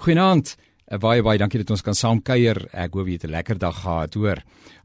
Goeienaand. Uh, baie baie dankie dat ons kan saam kuier. Ek hoop jy het 'n lekker dag gehad, hoor.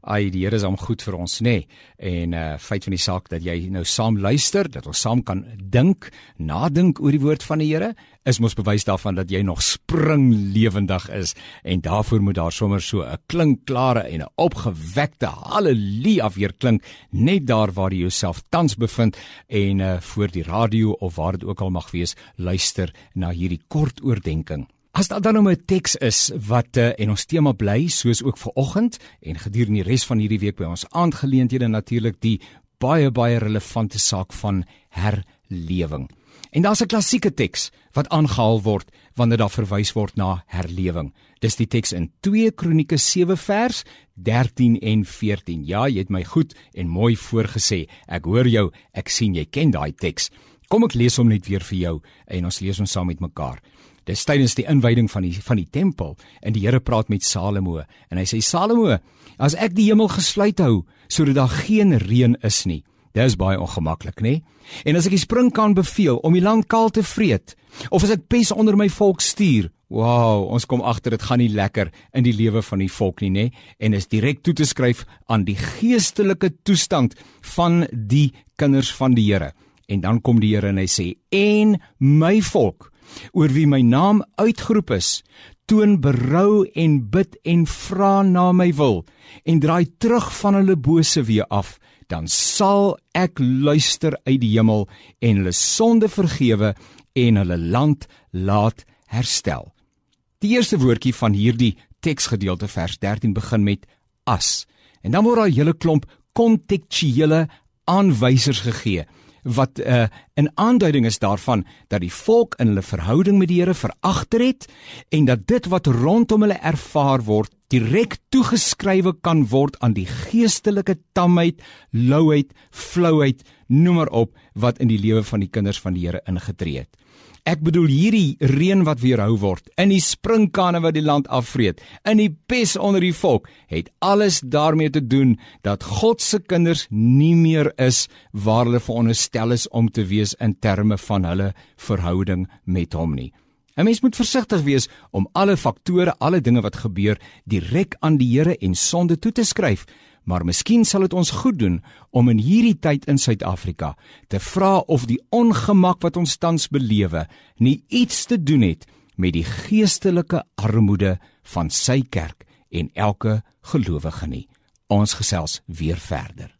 Ai, die Here is hom goed vir ons, nê. Nee. En uh feit van die saak dat jy nou saam luister, dat ons saam kan dink, nadink oor die woord van die Here, is mos bewys daarvan dat jy nog springlewendig is en daarvoor moet daar sommer so 'n klinkklare en 'n opgewekte haleluja weer klink net daar waar jy jouself tans bevind en uh voor die radio of waar dit ook al mag wees, luister na hierdie kort oordeenking. As daar dan nou 'n teks is wat uh, en ons tema bly soos ook vir oggend en gedurende die res van hierdie week by ons aangeleenthede natuurlik die baie baie relevante saak van herlewing. En daar's 'n klassieke teks wat aangehaal word wanneer daar verwys word na herlewing. Dis die teks in 2 Kronieke 7 vers 13 en 14. Ja, jy het my goed en mooi voorgesê. Ek hoor jou. Ek sien jy ken daai teks. Kom ek lees hom net weer vir jou en ons lees hom saam met mekaar. Dis tydens die inwyding van die van die tempel en die Here praat met Salomo en hy sê Salomo, as ek die hemel gesluit hou sodat daar geen reën is nie, dis baie ongemaklik, nê? En as ek die springkaan beveel om die land kaal te vreet, of as ek pes onder my volk stuur, wow, ons kom agter dit gaan nie lekker in die lewe van die volk nie, nê? En is direk toe te skryf aan die geestelike toestand van die kinders van die Here. En dan kom die Here en hy sê: "En my volk oor wie my naam uitgeroep is, toon berou en bid en vra na my wil en draai terug van hulle bose weer af, dan sal ek luister uit die hemel en hulle sonde vergewe en hulle land laat herstel. Die eerste woordjie van hierdie teksgedeelte vers 13 begin met as. En dan word daar 'n hele klomp kontekstuele aanwysers gegee wat 'n uh, 'n aanduiding is daarvan dat die volk in hulle verhouding met die Here veragter het en dat dit wat rondom hulle ervaar word direk toegeskrywe kan word aan die geestelike tamheid, louheid, flouheid, noem maar op wat in die lewe van die kinders van die Here ingetree het. Ek bedoel hierdie reën wat weerhou word, in die sprinkane wat die land afvreet, in die pes onder die volk, het alles daarmee te doen dat God se kinders nie meer is waar hulle veronderstel is om te wees in terme van hulle verhouding met hom nie. 'n Mens moet versigtig wees om alle faktore, alle dinge wat gebeur, direk aan die Here en sonde toe te skryf, maar miskien sal dit ons goed doen om in hierdie tyd in Suid-Afrika te vra of die ongemak wat ons tans belewe nie iets te doen het met die geestelike armoede van sy kerk en elke gelowige nie. Ons gesels weer verder.